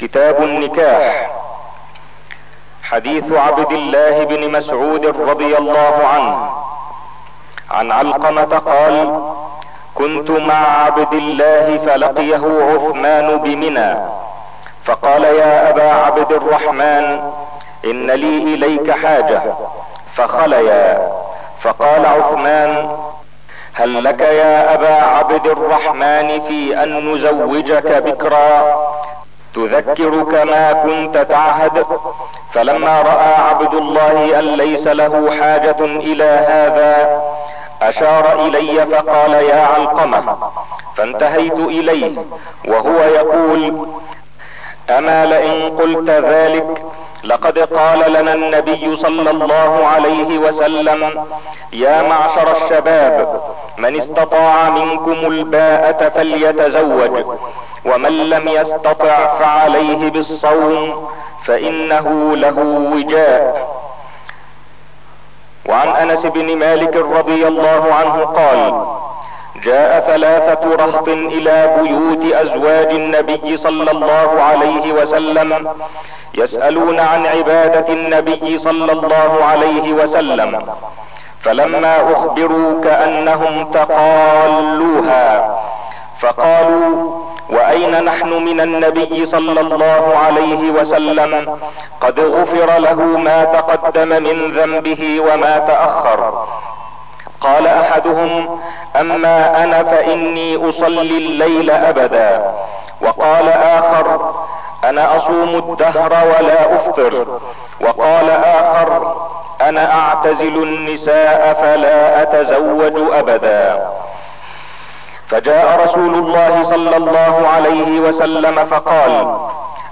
كتاب النكاح. حديث عبد الله بن مسعود رضي الله عنه. عن علقمة قال كنت مع عبد الله فلقيه عثمان بمنى. فقال يا أبا عبد الرحمن إن لي إليك حاجة. فخليا. فقال عثمان هل لك يا أبا عبد الرحمن في أن نزوجك بكرا؟ تذكرك ما كنت تعهد. فلما رأى عبد الله أن ليس له حاجة إلى هذا أشار إلي فقال يا علقمة فانتهيت إليه وهو يقول أما لئن قلت ذلك لقد قال لنا النبي صلى الله عليه وسلم يا معشر الشباب من استطاع منكم الباءة فليتزوج ومن لم يستطع فعليه بالصوم فإنه له وجاء. وعن أنس بن مالك رضي الله عنه قال جاء ثلاثة رهط إلى بيوت أزواج النبي صلى الله عليه وسلم يسألون عن عبادة النبي صلى الله عليه وسلم. فلما أخبروا كأنهم تقالوها فقالوا وأين نحن من النبي صلى الله عليه وسلم؟ قد غفر له ما تقدم من ذنبه وما تأخر. قال أحدهم أما أنا فإني أصلي الليل أبدا. وقال آخر أنا أصوم الدهر ولا أفطر. وقال آخر أنا أعتزل النساء فلا أتزوج أبدا. فجاء رسول الله صلى الله عليه وسلم فقال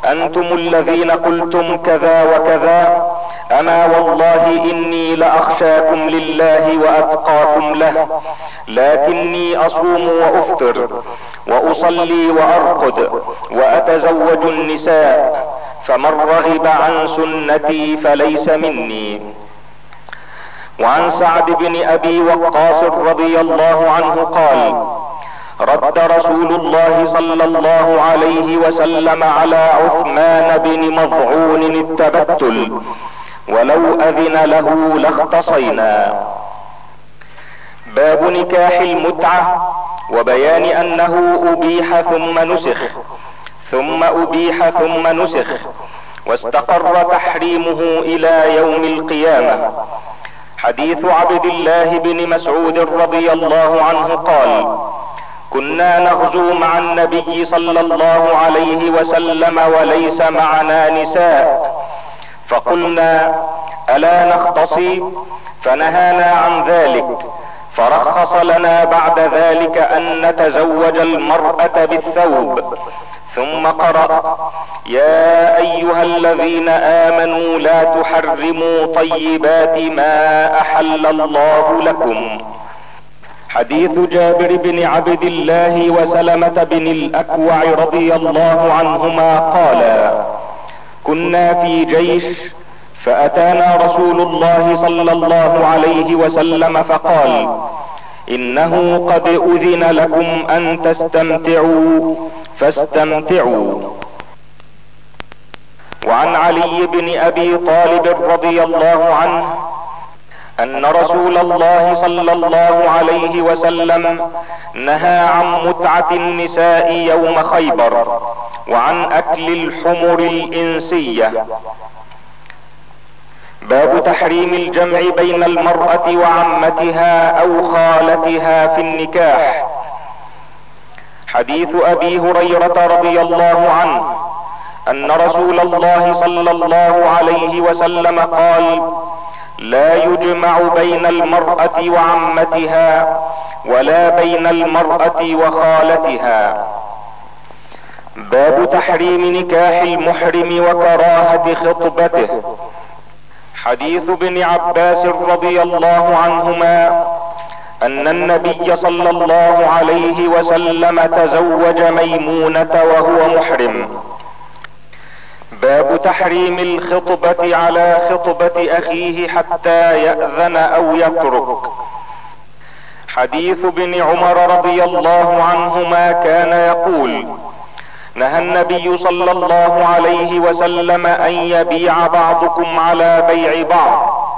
أنتم الذين قلتم كذا وكذا اما والله إني لأخشاكم لله وأتقاكم له لكني أصوم وأفطر وأصلي وأرقد وأتزوج النساء فمن رغب عن سنتي فليس مني. وعن سعد بن أبي وقاص رضي الله عنه قال رد رسول الله صلى الله عليه وسلم على عثمان بن مضعون التبتل ولو أذن له لاختصينا. باب نكاح المتعة وبيان أنه أبيح ثم نسخ ثم أبيح ثم نسخ واستقر تحريمه إلى يوم القيامة. حديث عبد الله بن مسعود رضي الله عنه قال كنا نغزو مع النبي صلى الله عليه وسلم وليس معنا نساء. فقلنا ألا نختصي؟ فنهانا عن ذلك. فرخص لنا بعد ذلك أن نتزوج المرأة بالثوب. ثم قرأ يا أيها الذين آمنوا لا تحرموا طيبات ما أحل الله لكم. حديث جابر بن عبد الله وسلمة بن الأكوع رضي الله عنهما قالا كنا في جيش فأتانا رسول الله صلى الله عليه وسلم فقال إنه قد أذن لكم أن تستمتعوا فاستمتعوا. وعن علي بن أبي طالب رضي الله عنه أن رسول الله صلى الله عليه وسلم نهى عن متعة النساء يوم خيبر. وعن أكل الحمر الإنسية. باب تحريم الجمع بين المرأة وعمتها أو خالتها في النكاح. حديث أبي هريرة رضي الله عنه أن رسول الله صلى الله عليه وسلم قال لا يجمع بين المرأة وعمتها ولا بين المرأة وخالتها. باب تحريم نكاح المحرم وكراهة خطبته. حديث ابن عباس رضي الله عنهما أن النبي صلى الله عليه وسلم تزوج ميمونة وهو محرم. باب تحريم الخطبة على خطبة أخيه حتى يأذن أو يترك. حديث ابن عمر رضي الله عنهما كان يقول نهى النبي صلى الله عليه وسلم أن يبيع بعضكم على بيع بعض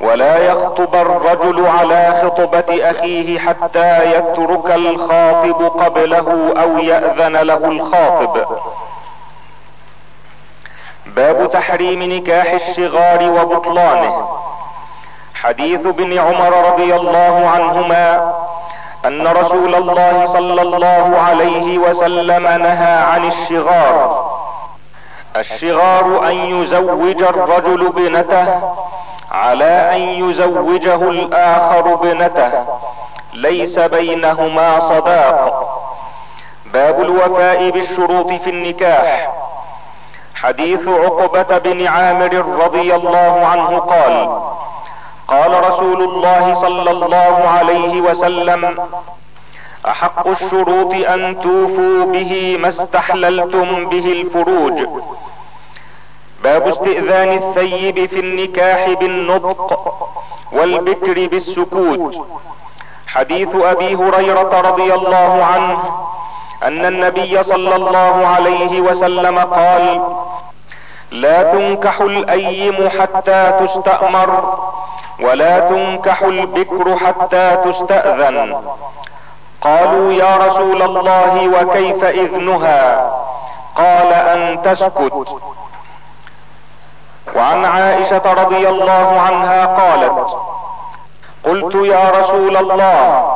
ولا يخطب الرجل على خطبة أخيه حتى يترك الخاطب قبله أو يأذن له الخاطب. باب تحريم نكاح الشغار وبطلانه. حديث ابن عمر رضي الله عنهما أن رسول الله صلى الله عليه وسلم نهى عن الشغار. الشغار أن يزوج الرجل بنته على أن يزوجه الآخر ابنته. ليس بينهما صداق. باب الوفاء بالشروط في النكاح. حديث عقبة بن عامر رضي الله عنه قال قال رسول الله صلى الله عليه وسلم أحق الشروط أن توفوا به ما استحللتم به الفروج. باب استئذان الثيب في النكاح بالنطق والبكر بالسكوت. حديث أبي هريرة رضي الله عنه أن النبي صلى الله عليه وسلم قال لا تنكح الأيم حتى تستأمر ولا تنكح البكر حتى تستأذن. قالوا يا رسول الله وكيف إذنها؟ قال أن تسكت. وعن عائشة رضي الله عنها قالت قلت يا رسول الله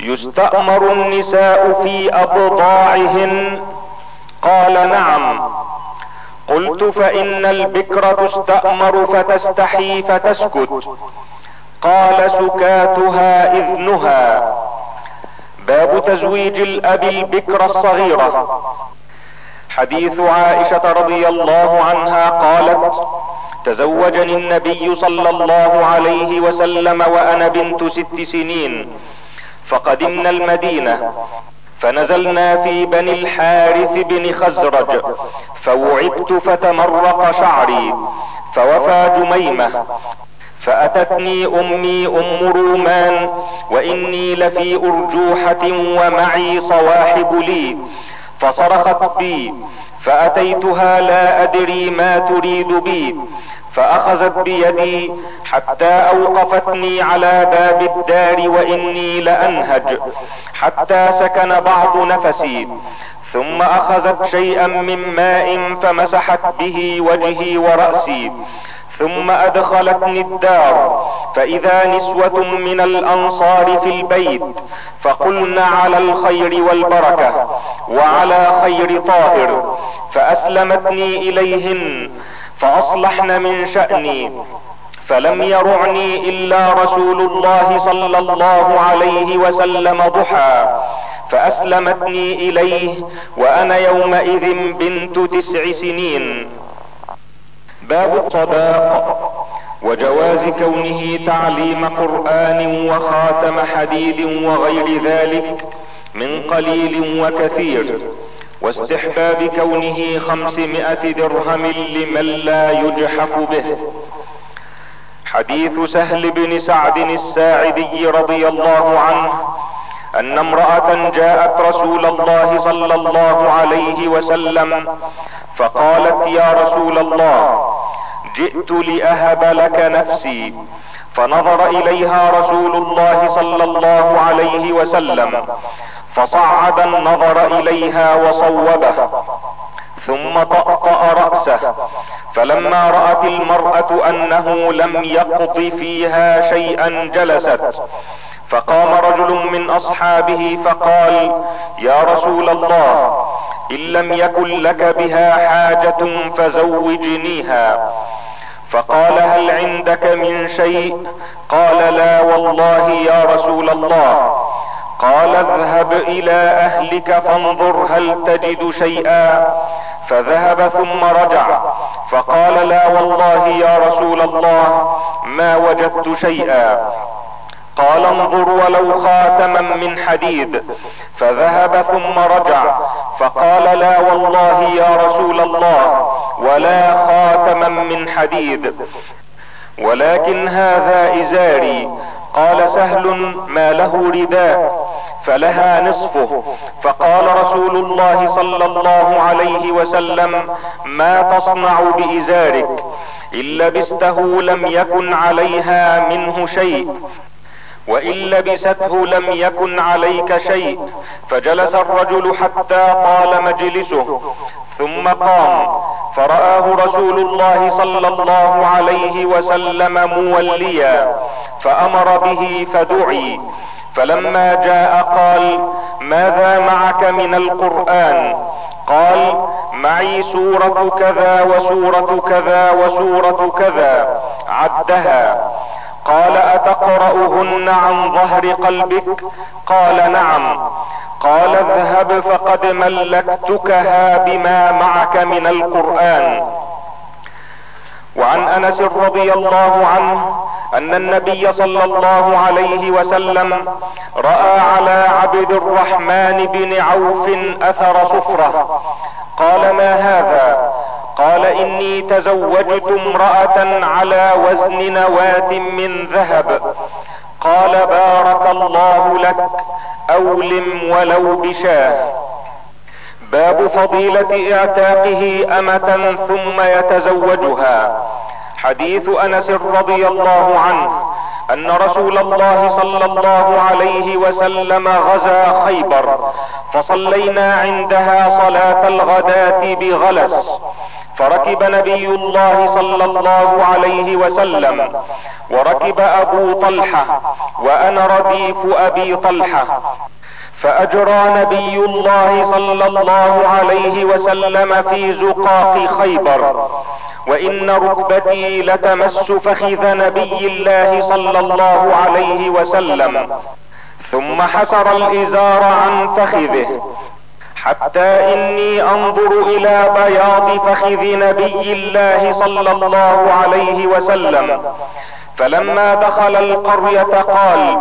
يستأمر النساء في أبضاعهن؟ قال نعم. قلت فإن البكر تستأمر فتستحي فتسكت. قال سكاتها إذنها. باب تزويج الأب البكر الصغيرة. حديث عائشة رضي الله عنها قالت تزوجني النبي صلى الله عليه وسلم وأنا بنت ست سنين فقدمنا المدينة. فنزلنا في بني الحارث بن خزرج فوعدت فتمرق شعري فوفى جميمة فأتتني أمي أم رومان وإني لفي أرجوحة ومعي صواحب لي فصرخت بي فأتيتها لا أدري ما تريد بي فأخذت بيدي حتى أوقفتني على باب الدار وإني لأنهج حتى سكن بعض نفسي ثم أخذت شيئا من ماء فمسحت به وجهي ورأسي ثم أدخلتني الدار فإذا نسوة من الأنصار في البيت فقلن على الخير والبركة وعلى خير طاهر. فأسلمتني إليهن فأصلحن من شأني فلم يرعني إلا رسول الله صلى الله عليه وسلم ضحى فأسلمتني إليه وأنا يومئذ بنت تسع سنين. باب الطباق وجواز كونه تعليم قرآن وخاتم حديد وغير ذلك من قليل وكثير. واستحباب كونه خمسمائة درهم لمن لا يجحف به. حديث سهل بن سعد الساعدي رضي الله عنه أن امرأة جاءت رسول الله صلى الله عليه وسلم فقالت يا رسول الله جئت لأهب لك نفسي. فنظر إليها رسول الله صلى الله عليه وسلم فصعد النظر إليها وصوبه ثم طأطأ رأسه. فلما رأت المرأة أنه لم يقض فيها شيئا جلست. فقام رجل من أصحابه فقال يا رسول الله إن لم يكن لك بها حاجة فزوجنيها. فقال هل عندك من شيء؟ قال لا والله يا رسول الله. قال اذهب إلى أهلك فانظر هل تجد شيئا. فذهب ثم رجع فقال لا والله يا رسول الله ما وجدت شيئا. قال انظر ولو خاتما من حديد. فذهب ثم رجع فقال لا والله يا رسول الله ولا خاتما من حديد. ولكن هذا إزاري. قال سهل ما له رداء. فلها نصفه. فقال رسول الله صلى الله عليه وسلم ما تصنع بإزارك. إن لبسته لم يكن عليها منه شيء. وإن لبسته لم يكن عليك شيء. فجلس الرجل حتى طال مجلسه. ثم قام. فرآه رسول الله صلى الله عليه وسلم موليا. فأمر به فدعي. فلما جاء قال ماذا معك من القرآن؟ قال معي سورة كذا وسورة كذا وسورة كذا عدها. قال اتقرأهن عن ظهر قلبك؟ قال نعم. قال اذهب فقد ملكتكها بما معك من القرآن. وعن أنس رضي الله عنه أن النبي صلى الله عليه وسلم رأى على عبد الرحمن بن عوف أثر صفرة. قال ما هذا؟ قال إني تزوجت امرأة على وزن نواة من ذهب. قال بارك الله لك أولم ولو بشاه. باب فضيلة إعتاقه أمة ثم يتزوجها. حديث أنس رضي الله عنه أن رسول الله صلى الله عليه وسلم غزا خيبر فصلينا عندها صلاة الغداة بغلس. فركب نبي الله صلى الله عليه وسلم وركب أبو طلحة وأنا رديف أبي طلحة. فأجرى نبي الله صلى الله عليه وسلم في زقاق خيبر وإن ركبتي لتمس فخذ نبي الله صلى الله عليه وسلم ثم حسر الإزار عن فخذه حتى إني أنظر إلى بياض فخذ نبي الله صلى الله عليه وسلم فلما دخل القرية قال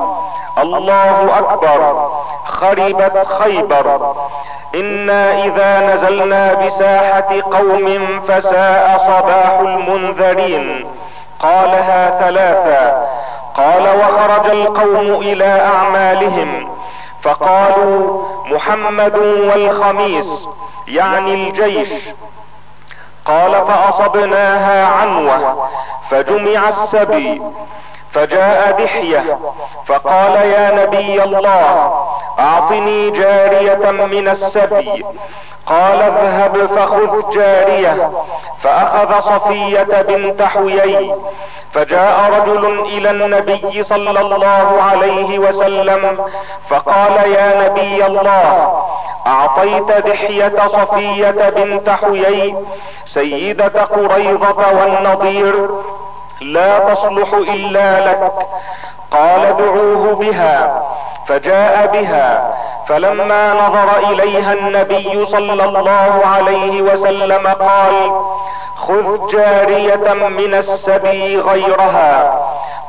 الله أكبر! خربت خيبر. إنا إذا نزلنا بساحة قوم فساء صباح المنذرين. قالها ثلاثا قال وخرج القوم إلى أعمالهم. فقالوا محمد والخميس يعني الجيش. قال فأصبناها عنوة فجمع السبي. فجاء دحية فقال يا نبي الله أعطني جارية من السبي. قال اذهب فخذ جارية فأخذ صفية بنت حيي. فجاء رجل إلى النبي صلى الله عليه وسلم فقال يا نبي الله أعطيت دحية صفية بنت حيي سيدة قريضة والنضير. لا تصلح إلا لك. قال دعوه بها فجاء بها. فلما نظر إليها النبي صلى الله عليه وسلم قال خذ جارية من السبي غيرها.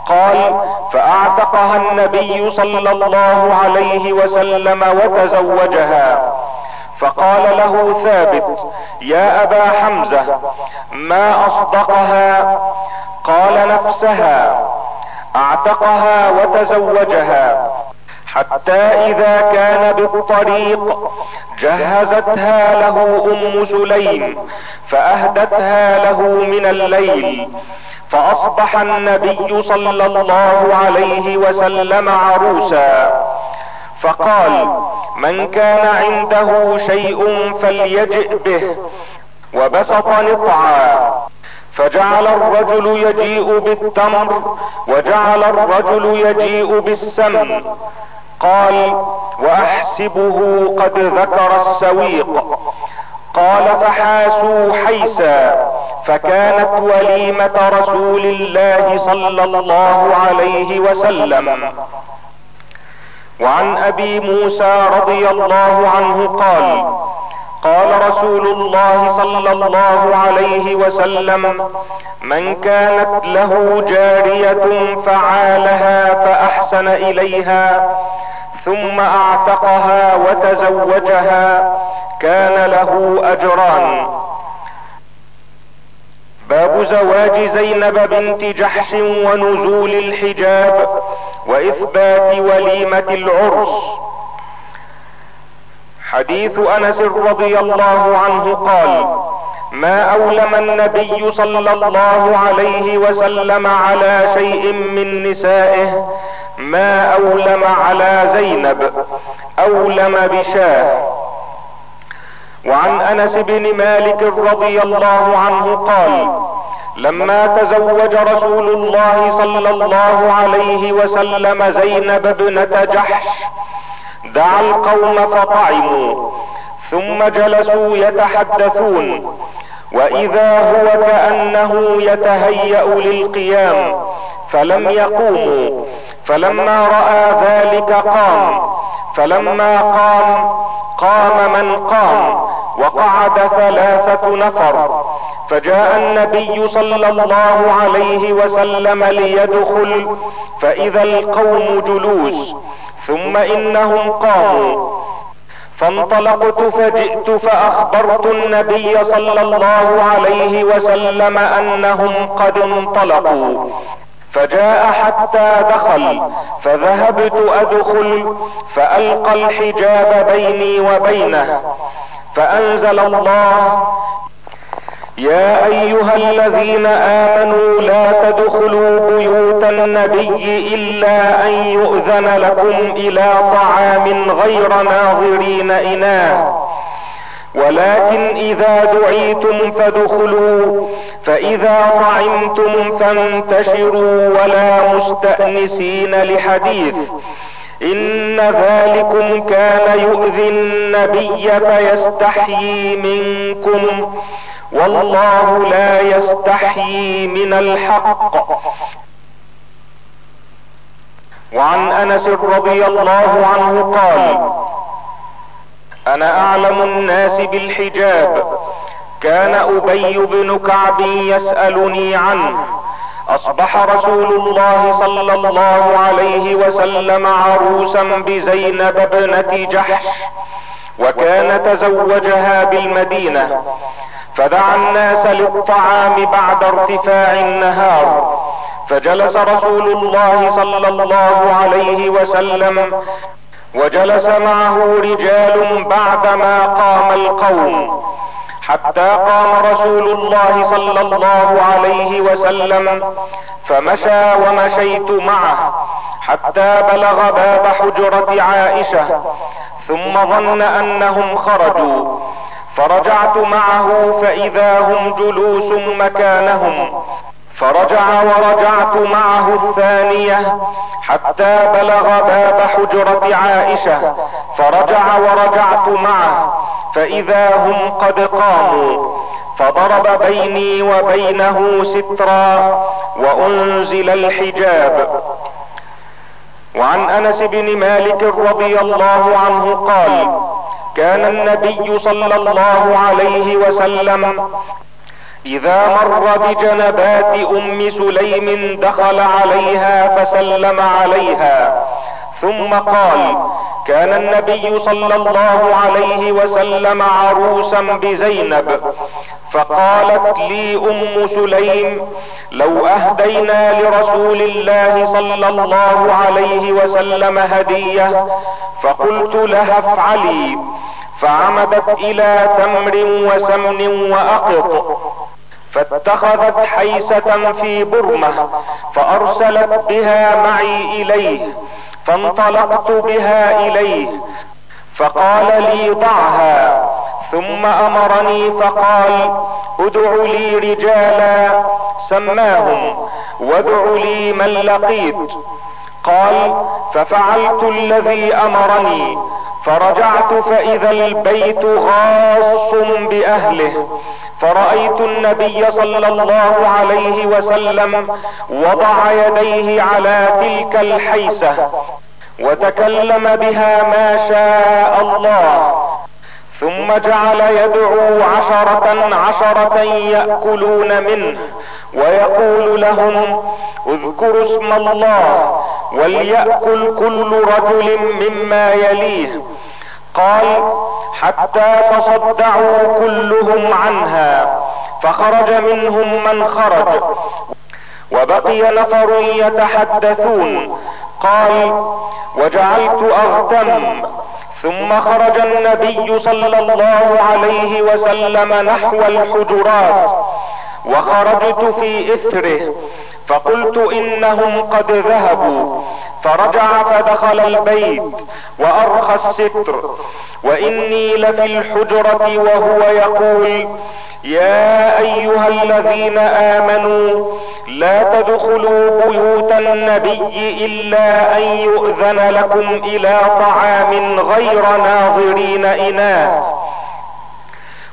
قال فأعتقها النبي صلى الله عليه وسلم وتزوجها. فقال له ثابت يا أبا حمزة ما أصدقها؟ قال نفسها أعتقها وتزوجها حتى إذا كان بالطريق جهزتها له أم سليم فأهدتها له من الليل فأصبح النبي صلى الله عليه وسلم عروسا. فقال من كان عنده شيء فليجئ به. وبسط نطعا. فجعل الرجل يجيء بالتمر وجعل الرجل يجيء بالسمن قال وأحسبه قد ذكر السويق. قال فحاسوا حيسا فكانت وليمة رسول الله صلى الله عليه وسلم. وعن أبي موسى رضي الله عنه قال قال رسول الله صلى الله عليه وسلم من كانت له جارية فعالها فأحسن إليها ثم أعتقها وتزوجها كان له أجران. باب زواج زينب بنت جحش ونزول الحجاب وإثبات وليمة العرس. حديث أنس رضي الله عنه قال ما أولم النبي صلى الله عليه وسلم على شيء من نسائه؟ ما أولم على زينب؟ أولم بشاه؟ وعن أنس بن مالك رضي الله عنه قال لما تزوج رسول الله صلى الله عليه وسلم زينب ابنة جحش دعا القوم فطعموا ثم جلسوا يتحدثون وإذا هو كأنه يتهيأ للقيام فلم يقوموا فلما رأى ذلك قام فلما قام قام من قام وقعد ثلاثة نفر فجاء النبي صلى الله عليه وسلم ليدخل فإذا القوم جلوس ثم إنهم قاموا. فانطلقت فجئت فأخبرت النبي صلى الله عليه وسلم أنهم قد انطلقوا. فجاء حتى دخل فذهبت أدخل فألقى الحجاب بيني وبينه فأنزل الله يا أيها الذين آمنوا لا تدخلوا بيوت النبي إلا أن يؤذن لكم إلى طعام غير ناظرين اناه ولكن إذا دعيتم فادخلوا فإذا طعمتم فانتشروا ولا مستأنسين لحديث. إن ذلكم كان يؤذي النبي فيستحيي منكم. والله لا يستحيي من الحق. وعن أنس رضي الله عنه قال أنا أعلم الناس بالحجاب. كان أبي بن كعب يسألني عنه. أصبح رسول الله صلى الله عليه وسلم عروسا بزينب ابنة جحش وكان تزوجها بالمدينة. فدعا الناس للطعام بعد ارتفاع النهار. فجلس رسول الله صلى الله عليه وسلم وجلس معه رجال بعدما قام القوم. حتى قام رسول الله صلى الله عليه وسلم فمشى ومشيت معه حتى بلغ باب حجرة عائشة ثم ظن أنهم خرجوا. فرجعت معه فإذا هم جلوس مكانهم. فرجع ورجعت معه الثانية حتى بلغ باب حجرة عائشة. فرجع ورجعت معه فإذا هم قد قاموا. فضرب بيني وبينه سترا وأنزل الحجاب. وعن أنس بن مالك رضي الله عنه قال كان النبي صلى الله عليه وسلم إذا مر بجنبات أم سليم دخل عليها فسلم عليها. ثم قال كان النبي صلى الله عليه وسلم عروسا بزينب فقالت لي أم سليم لو أهدينا لرسول الله صلى الله عليه وسلم هدية فقلت لها افعلي. فعمدت إلى تمر وسمن وأقط فاتخذت حيسة في برمة فأرسلت بها معي إليه فانطلقت بها إليه فقال لي ضعها ثم أمرني فقال ادع لي رجالا سماهم وادع لي من لقيت. قال ففعلت الذي أمرني. فرجعت فإذا البيت غاص بأهله. فرأيت النبي صلى الله عليه وسلم وضع يديه على تلك الحيسة وتكلم بها ما شاء الله. ثم جعل يدعو عشرة عشرة يأكلون منه ويقول لهم اذكروا اسم الله. وليأكل كل رجل مما يليه. قال حتى تصدعوا كلهم عنها فخرج منهم من خرج. وبقي نفر يتحدثون. قال وجعلت أغتم. ثم خرج النبي صلى الله عليه وسلم نحو الحجرات وخرجت في إثره. فقلت إنهم قد ذهبوا. فرجع فدخل البيت وأرخى الستر. وإني لفي الحجرة وهو يقول يا أيها الذين آمنوا لا تدخلوا بيوت النبي إلا أن يؤذن لكم إلى طعام غير ناظرين اناه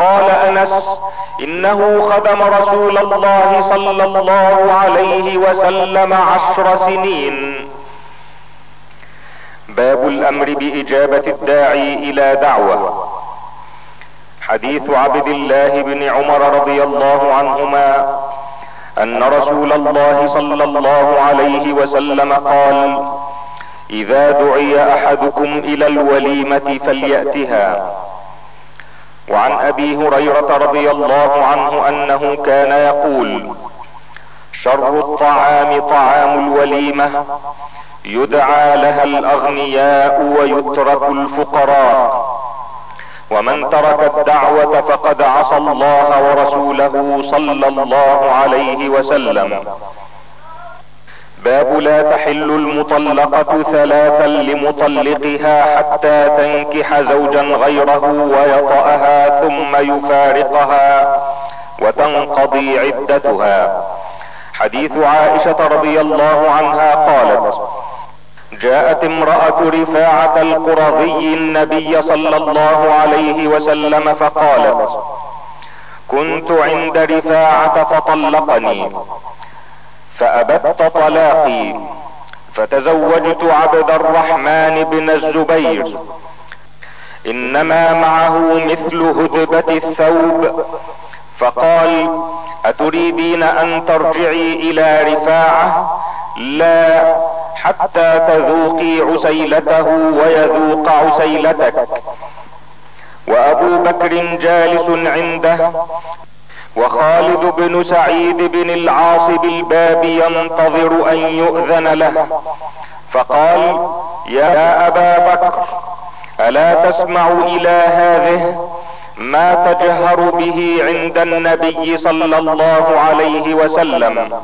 قال أنس إنه خدم رسول الله صلى الله عليه وسلم عشر سنين. باب الأمر بإجابة الداعي إلى دعوة. حديث عبد الله بن عمر رضي الله عنهما أن رسول الله صلى الله عليه وسلم قال إذا دعي أحدكم إلى الوليمة فليأتها. وعن أبي هريرة رضي الله عنه أنه كان يقول شر الطعام طعام الوليمة يدعى لها الأغنياء ويترك الفقراء ومن ترك الدعوة فقد عصى الله ورسوله صلى الله عليه وسلم. باب لا تحل المطلقة ثلاثا لمطلقها حتى تنكح زوجا غيره ويطأها ثم يفارقها وتنقضي عدتها. حديث عائشة رضي الله عنها قالت جاءت امرأة رفاعة القرظي النبي صلى الله عليه وسلم فقالت كنت عند رفاعة فطلقني. فأبت طلاقي. فتزوجت عبد الرحمن بن الزبير. إنما معه مثل هدبة الثوب. فقال أتريدين أن ترجعي إلى رفاعة؟ لا حتى تذوقي عسيلته ويذوق عسيلتك. وأبو بكر جالس عنده. وخالد بن سعيد بن العاص بالباب ينتظر أن يؤذن له. فقال يا أبا بكر ألا تسمع إلى هذه ما تجهر به عند النبي صلى الله عليه وسلم.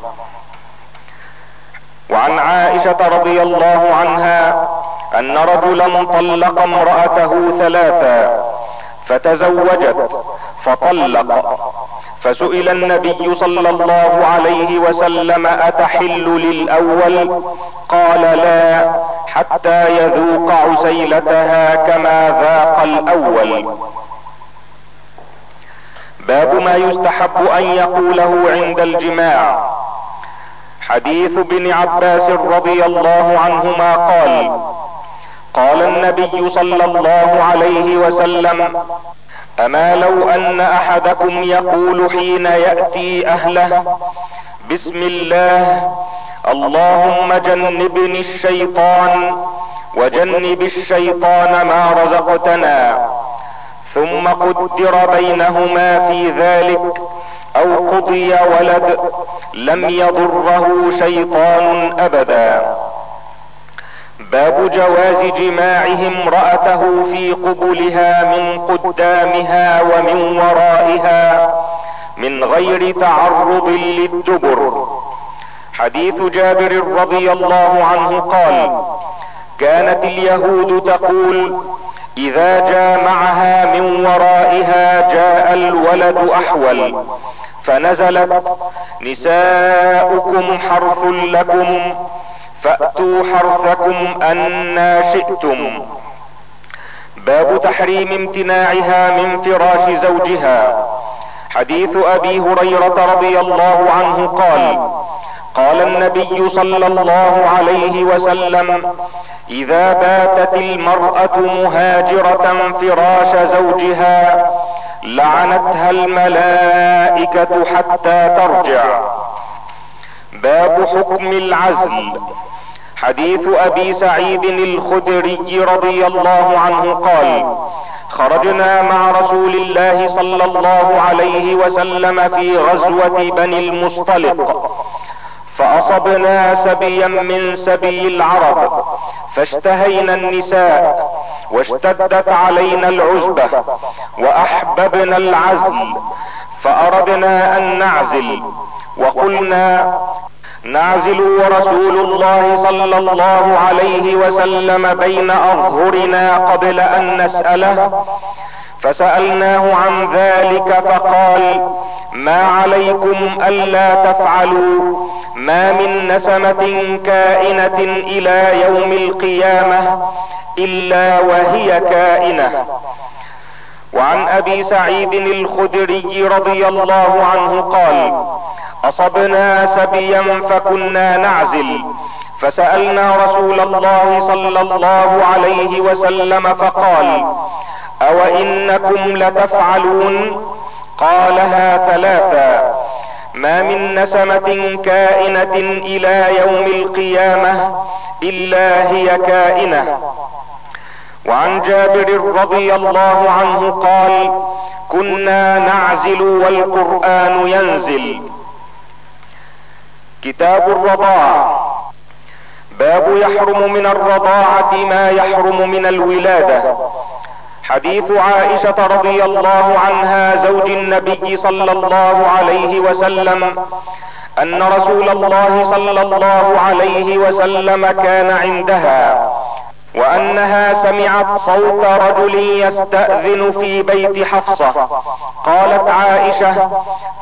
وعن عائشة رضي الله عنها أن رجلا طلق امرأته ثلاثا فتزوجت فطلق. فسئل النبي صلى الله عليه وسلم أتحل للأول؟ قال لا حتى يذوق عسيلتها كما ذاق الأول. باب ما يستحب أن يقوله عند الجماع. حديث ابن عباس رضي الله عنهما قال قال النبي صلى الله عليه وسلم أما لو أن أحدكم يقول حين يأتي أهله بسم الله اللهم جنبني الشيطان وجنب الشيطان ما رزقتنا ثم قدر بينهما في ذلك أو قضي ولد لم يضره شيطان أبدا. باب جواز جماعة امرأته في قبلها من قدامها ومن ورائها من غير تعرض للدبر. حديث جابر رضي الله عنه قال كانت اليهود تقول إذا جامعها من ورائها جاء الولد أحول فنزلت نساؤكم حرث لكم فأتوا حرثكم أنا شئتم. باب تحريم امتناعها من فراش زوجها. حديث أبي هريرة رضي الله عنه قال قال النبي صلى الله عليه وسلم إذا باتت المرأة مهاجرة فراش زوجها لعنتها الملائكة حتى ترجع. باب حكم العزل. حديث أبي سعيد الخدري رضي الله عنه قال خرجنا مع رسول الله صلى الله عليه وسلم في غزوة بني المصطلق فأصبنا سبيا من سبي العرب فاشتهينا النساء واشتدت علينا العزبة وأحببنا العزل فأردنا أن نعزل وقلنا نعزل ورسول الله صلى الله عليه وسلم بين أظهرنا قبل أن نسأله فسألناه عن ذلك فقال ما عليكم ألا تفعلوا ما من نسمة كائنة إلى يوم القيامة إلا وهي كائنة. وعن أبي سعيد الخدري رضي الله عنه قال أصبنا سبيا فكنا نعزل فسألنا رسول الله صلى الله عليه وسلم فقال أو انكم لتفعلون قالها ثلاثا ما من نسمة كائنة إلى يوم القيامة إلا هي كائنة. وعن جابر رضي الله عنه قال كنا نعزل والقرآن ينزل. كتاب الرضاعة باب يحرم من الرضاعة ما يحرم من الولادة. حديث عائشة رضي الله عنها زوج النبي صلى الله عليه وسلم أن رسول الله صلى الله عليه وسلم كان عندها. وأنها سمعت صوت رجل يستأذن في بيت حفصة. قالت عائشة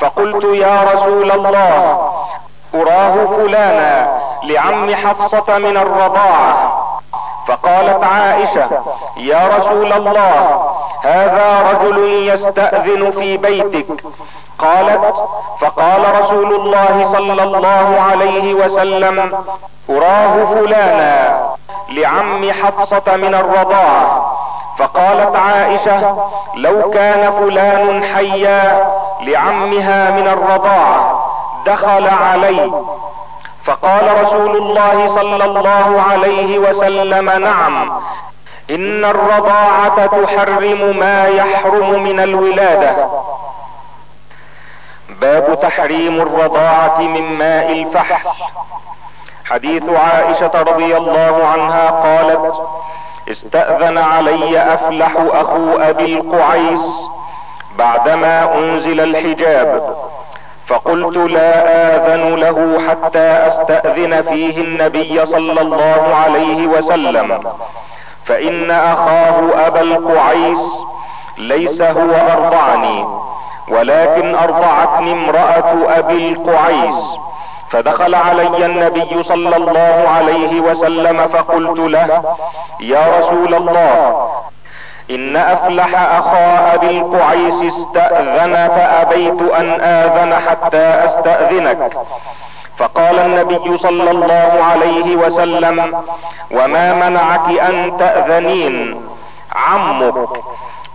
فقلت يا رسول الله أراه فلانا لعم حفصة من الرضاعة فقالت عائشة يا رسول الله هذا رجل يستأذن في بيتك. قالت فقال رسول الله صلى الله عليه وسلم أراه فلانا. لعم حفصة من الرضاعة فقالت عائشة لو كان فلان حيا لعمها من الرضاعة دخل علي. فقال رسول الله صلى الله عليه وسلم نعم إن الرضاعة تحرم ما يحرم من الولادة. باب تحريم الرضاعة من ماء الفحل حديث عائشة رضي الله عنها قالت استأذن علي أفلح أخو أبي القعيس بعدما أنزل الحجاب. فقلت لا آذن له حتى أستأذن فيه النبي صلى الله عليه وسلم. فإن أخاه أبا القعيس ليس هو أرضعني ولكن أرضعتني امرأة أبي القعيس. فدخل علي النبي صلى الله عليه وسلم فقلت له يا رسول الله إن أفلح أخا أبي القعيس استأذن فأبيت أن آذن حتى أستأذنك. فقال النبي صلى الله عليه وسلم وما منعك أن تأذنين؟ عمك.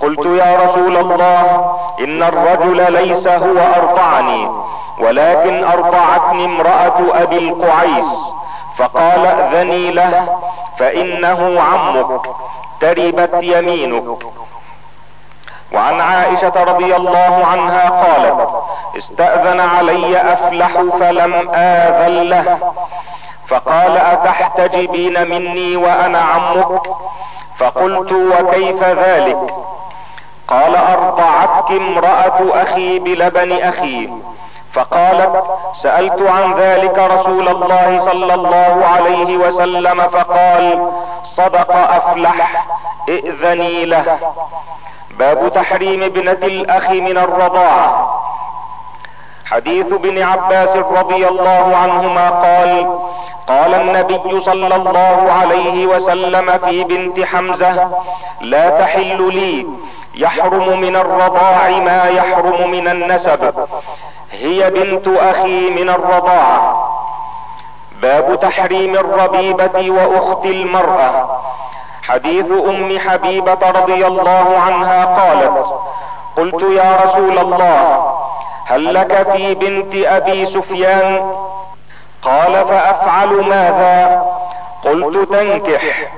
قلت يا رسول الله إن الرجل ليس هو أرضعني ولكن أرضعتني امرأة أبي القعيس فقال أذني له فإنه عمك تربت يمينك. وعن عائشة رضي الله عنها قالت استأذن علي أفلح فلم آذن له. فقال أتحتجبين مني وأنا عمك؟ فقلت وكيف ذلك؟ قال أرضعتك امرأة أخي بلبن أخي. فقالت سألت عن ذلك رسول الله صلى الله عليه وسلم فقال صدق أفلح ائذني له. باب تحريم ابنة الأخ من الرضاعة حديث ابن عباس رضي الله عنهما قال قال النبي صلى الله عليه وسلم في بنت حمزة لا تحل لي يحرم من الرضاع ما يحرم من النسب. هي بنت أخي من الرضاعة باب تحريم الربيبة وأخت المرأة. حديث أم حبيبة رضي الله عنها قالت قلت يا رسول الله هل لك في بنت أبي سفيان؟ قال فأفعل ماذا؟ قلت تنكح.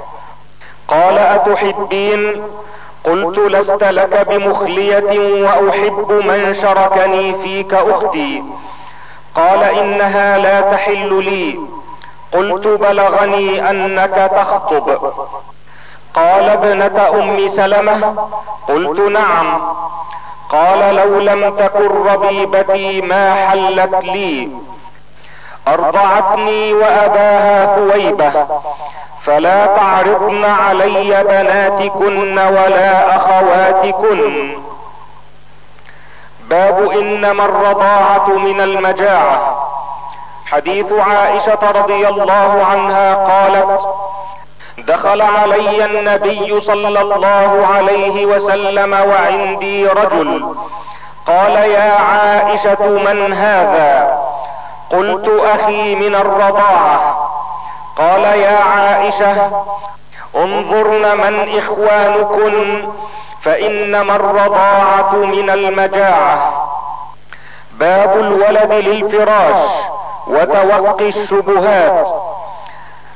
قال أتحبين؟ قلت لست لك بمخلية وأحب من شركني فيك أختي. قال إنها لا تحل لي. قلت بلغني أنك تخطب. قال ابنة أم سلمة. قلت نعم. قال لو لم تكن ربيبتي ما حلت لي. أرضعتني وأباها ثويبة فلا تعرضن علي بناتكن ولا أخواتكن. باب انما الرضاعة من المجاعة. حديث عائشة رضي الله عنها قالت دخل علي النبي صلى الله عليه وسلم وعندي رجل. قال يا عائشة من هذا؟ قلت أخي من الرضاعة. قال يا عائشة انظرن من إخوانكن فانما الرضاعة من المجاعة. باب الولد للفراش وتوقي الشبهات.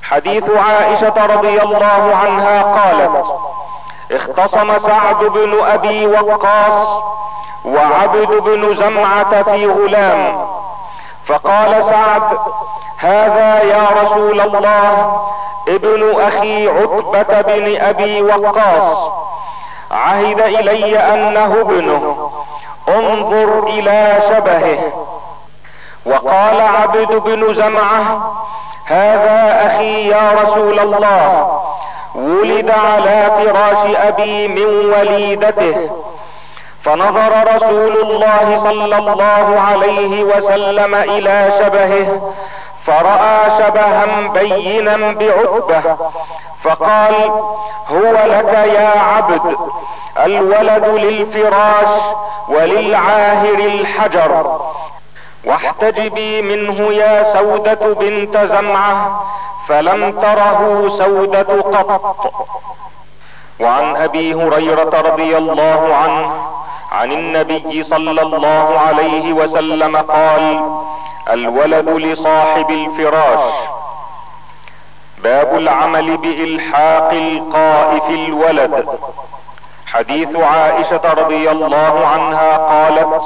حديث عائشة رضي الله عنها قالت اختصم سعد بن أبي وقاص وعبد بن زمعة في غلام. فقال سعد هذا يا رسول الله ابن أخي عتبة بن أبي وقاص. عهد إلي أنه ابنه. انظر إلى شبهه. وقال عبد بن زمعة هذا أخي يا رسول الله. ولد على فراش أبي من وليدته. فنظر رسول الله صلى الله عليه وسلم إلى شبهه. فرأى شبها بينا بعتبة فقال هو لك يا عبد الولد للفراش وللعاهر الحجر واحتجبي منه يا سودة بنت زمعة فلم تره سودة قط. وعن أبي هريرة رضي الله عنه عن النبي صلى الله عليه وسلم قال الولد لصاحب الفراش. باب العمل بإلحاق القاء في الولد. حديث عائشة رضي الله عنها قالت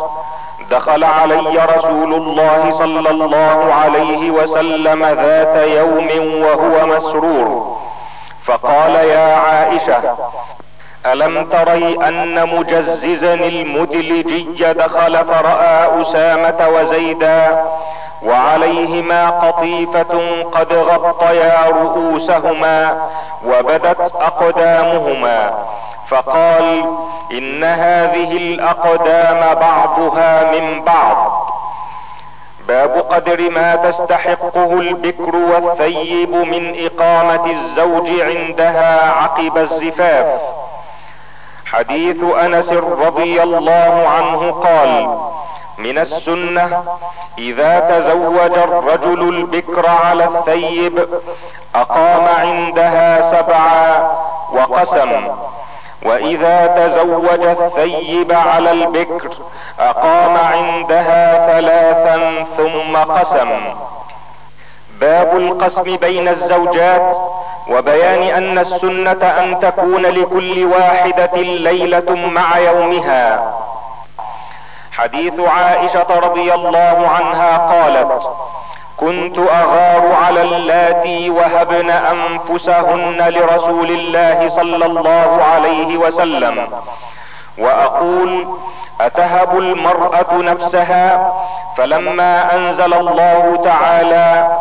دخل علي رسول الله صلى الله عليه وسلم ذات يوم وهو مسرور. فقال يا عائشة ألم تري أن مجززا المدلجي دخل فرأى أسامة وزيدا وعليهما قطيفة قد غطيا رؤوسهما وبدت أقدامهما. فقال إن هذه الأقدام بعضها من بعض. باب قدر ما تستحقه البكر والثيب من إقامة الزوج عندها عقب الزفاف. حديث أنس رضي الله عنه قال من السنة إذا تزوج الرجل البكر على الثيب أقام عندها سبعا وقسم. وإذا تزوج الثيب على البكر أقام عندها ثلاثا ثم قسم. باب القسم بين الزوجات وبيان أن السنة أن تكون لكل واحدة ليلة مع يومها. حديث عائشة رضي الله عنها قالت كنت أغار على اللاتي وهبن أنفسهن لرسول الله صلى الله عليه وسلم وأقول أتهب المرأة نفسها فلما أنزل الله تعالى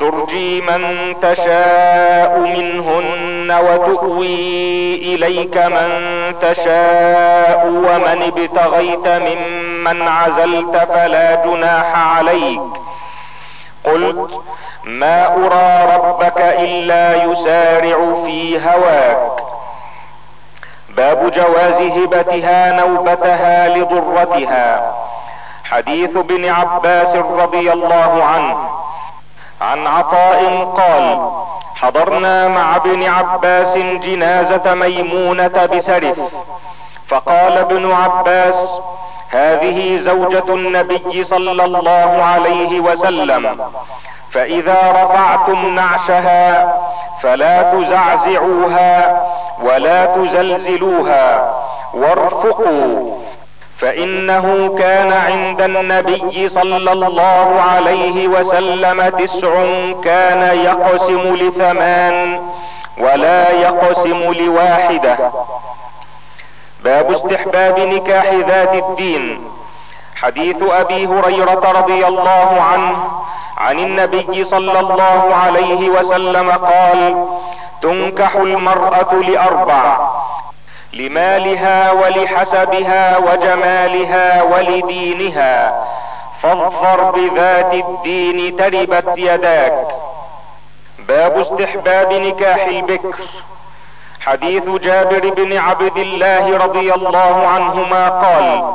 ترجي من تشاء منهن وتؤوي إليك من تشاء ومن ابتغيت ممن عزلت فلا جناح عليك. قلت ما أرى ربك إلا يسارع في هواك. باب جواز هبتها نوبتها لضرتها. حديث ابن عباس رضي الله عنه. عن عطاء قال حضرنا مع ابن عباس جنازة ميمونة بسرف. فقال ابن عباس هذه زوجة النبي صلى الله عليه وسلم فإذا رفعتم نعشها فلا تزعزعوها ولا تزلزلوها وارفقوا. فإنه كان عند النبي صلى الله عليه وسلم تسع كان يقسم لثمان ولا يقسم لواحدة. باب استحباب نكاح ذات الدين. حديث أبي هريرة رضي الله عنه عن النبي صلى الله عليه وسلم قال تنكح المرأة لأربع. لمالها ولحسبها وجمالها ولدينها فاظفر بذات الدين تربت يداك. باب استحباب نكاح البكر. حديث جابر بن عبد الله رضي الله عنهما قال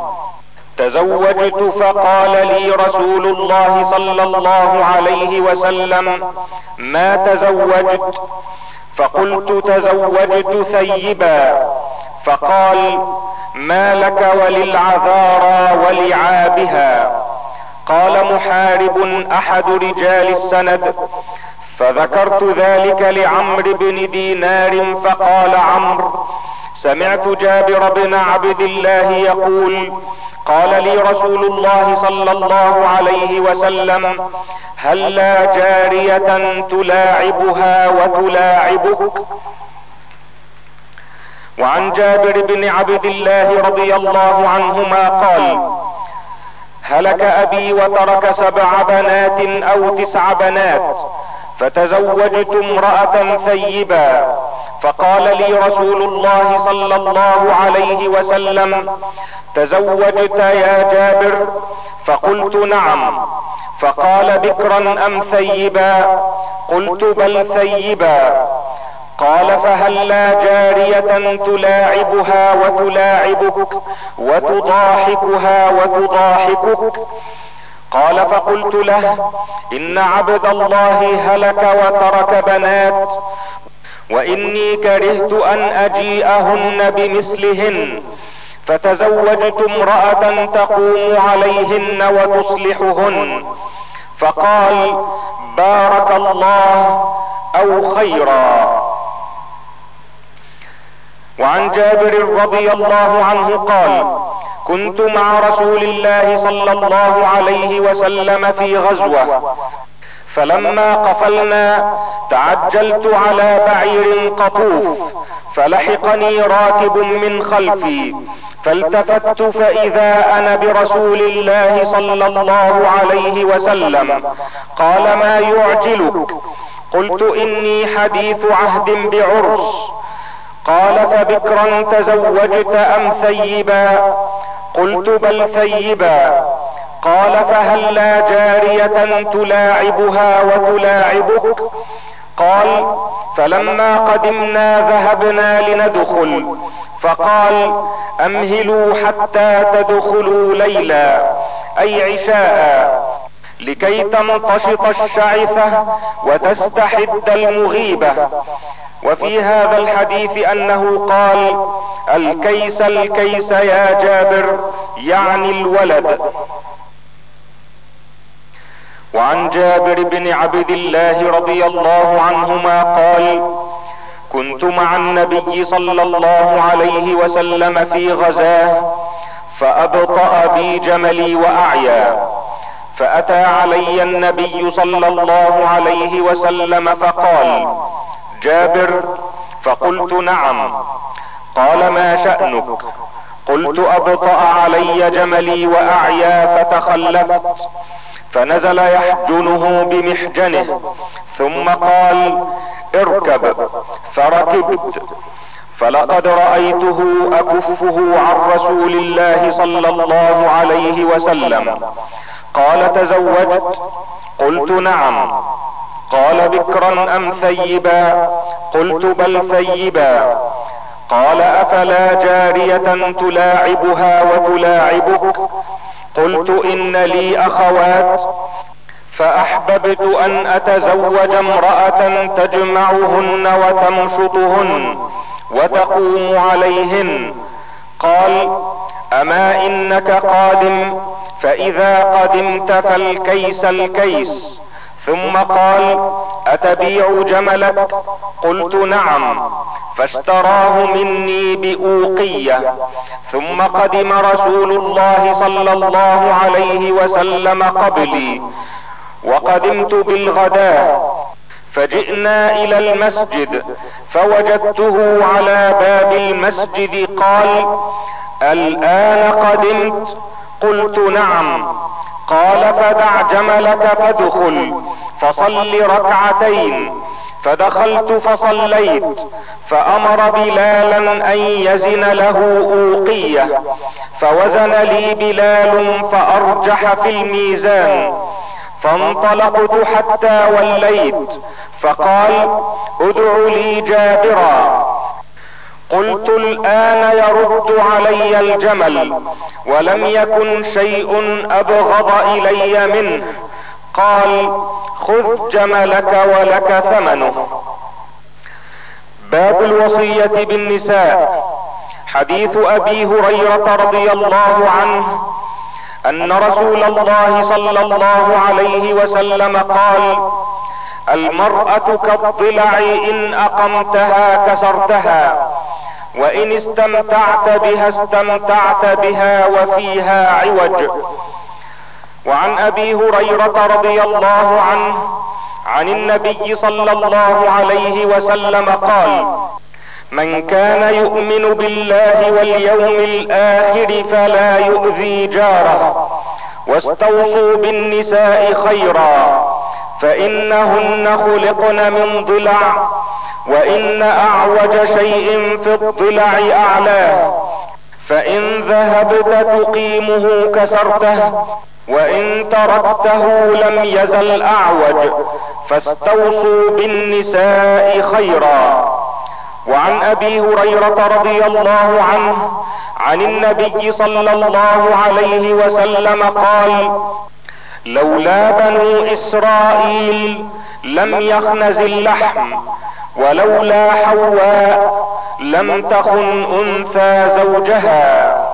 تزوجت فقال لي رسول الله صلى الله عليه وسلم ما تزوجت؟ فقلت تزوجت ثيبا. فقال ما لك وللعذارى ولعابها؟ قال محارب أحد رجال السند فذكرت ذلك لعمرو بن دينار فقال عمرو سمعت جابر بن عبد الله يقول قال لي رسول الله صلى الله عليه وسلم هل لا جارية تلاعبها وتلاعبك؟ وعن جابر بن عبد الله رضي الله عنهما قال هلك أبي وترك سبع بنات أو تسع بنات فتزوجت امرأة ثيبا فقال لي رسول الله صلى الله عليه وسلم تزوجت يا جابر؟ فقلت نعم. فقال بكرا أم ثيبا؟ قلت بل ثيبا. قال فهل لا جارية تلاعبها وتلاعبك وتضاحكها وتضاحكك؟ قال فقلت له إن عبد الله هلك وترك بنات وإني كرهت أن أجيئهن بمثلهن فتزوجت امرأة تقوم عليهن وتصلحهن. فقال بارك الله أو خيرا. وعن جابر رضي الله عنه قال كنت مع رسول الله صلى الله عليه وسلم في غزوة فلما قفلنا تعجلت على بعير قطوف فلحقني راكب من خلفي فالتفت فإذا أنا برسول الله صلى الله عليه وسلم قال ما يعجلك؟ قلت إني حديث عهد بعرس قال فبكرا تزوجت أم ثيبا؟ قلت بل ثيبا. قال فهل لا جارية تلاعبها وتلاعبك؟ قال فلما قدمنا ذهبنا لندخل. فقال أمهلوا حتى تدخلوا ليلا أي عشاء لكي تمتشط الشعثة وتستحد المغيبة. وفي هذا الحديث أنه قال الكيس الكيس يا جابر يعني الولد. وعن جابر بن عبد الله رضي الله عنهما قال كنت مع النبي صلى الله عليه وسلم في غزاة فأبطأ بي جملي وأعيا. فأتى علي النبي صلى الله عليه وسلم فقال جابر فقلت نعم. قال ما شأنك؟ قلت أبطأ علي جملي وأعيا فتخلفت. فنزل يحجنه بمحجنه. ثم قال اركب. فركبت. فلقد رأيته أكفه عن رسول الله صلى الله عليه وسلم. قال تزوجت؟ قلت نعم. قال بكرا أم ثيبا؟ قلت بل ثيبا. قال أفلا جارية تلاعبها وتلاعبك؟ قلت إن لي أخوات. فأحببت أن أتزوج امرأة تجمعهن وتمشطهن وتقوم عليهن. قال أما إنك قادم فإذا قدمت فالكيس الكيس. ثم قال أتبيع جملك؟ قلت نعم فاشتراه مني بأوقية. ثم قدم رسول الله صلى الله عليه وسلم قبلي وقدمت بالغداء فجئنا إلى المسجد فوجدته على باب المسجد قال الآن قدمت؟ قلت نعم. قال فدع جملك فادخل فصل ركعتين فدخلت فصليت فأمر بلالا أن يزن له أوقية فوزن لي بلال فأرجح في الميزان فانطلقت حتى وليت فقال ادع لي جابرا. قلت الآن يرد علي الجمل ولم يكن شيء أبغض إلي منه. قال خذ جملك ولك ثمنه. باب الوصية بالنساء. حديث أبي هريرة رضي الله عنه أن رسول الله صلى الله عليه وسلم قال المرأة كالضلع إن أقمتها كسرتها. وإن استمتعت بها استمتعت بها وفيها عوج. وعن أبي هريرة رضي الله عنه عن النبي صلى الله عليه وسلم قال من كان يؤمن بالله واليوم الآخر فلا يؤذي جاره واستوصوا بالنساء خيرا فإنهن خلقن من ضلع وإن أعوج شيء في الضلع اعلاه فإن ذهبت تقيمه كسرته وإن تركته لم يزل أعوج فاستوصوا بالنساء خيرا. وعن أبي هريرة رضي الله عنه عن النبي صلى الله عليه وسلم قال لولا بنو إسرائيل لم يخنز اللحم ولولا حواء لم تخن أنثى زوجها.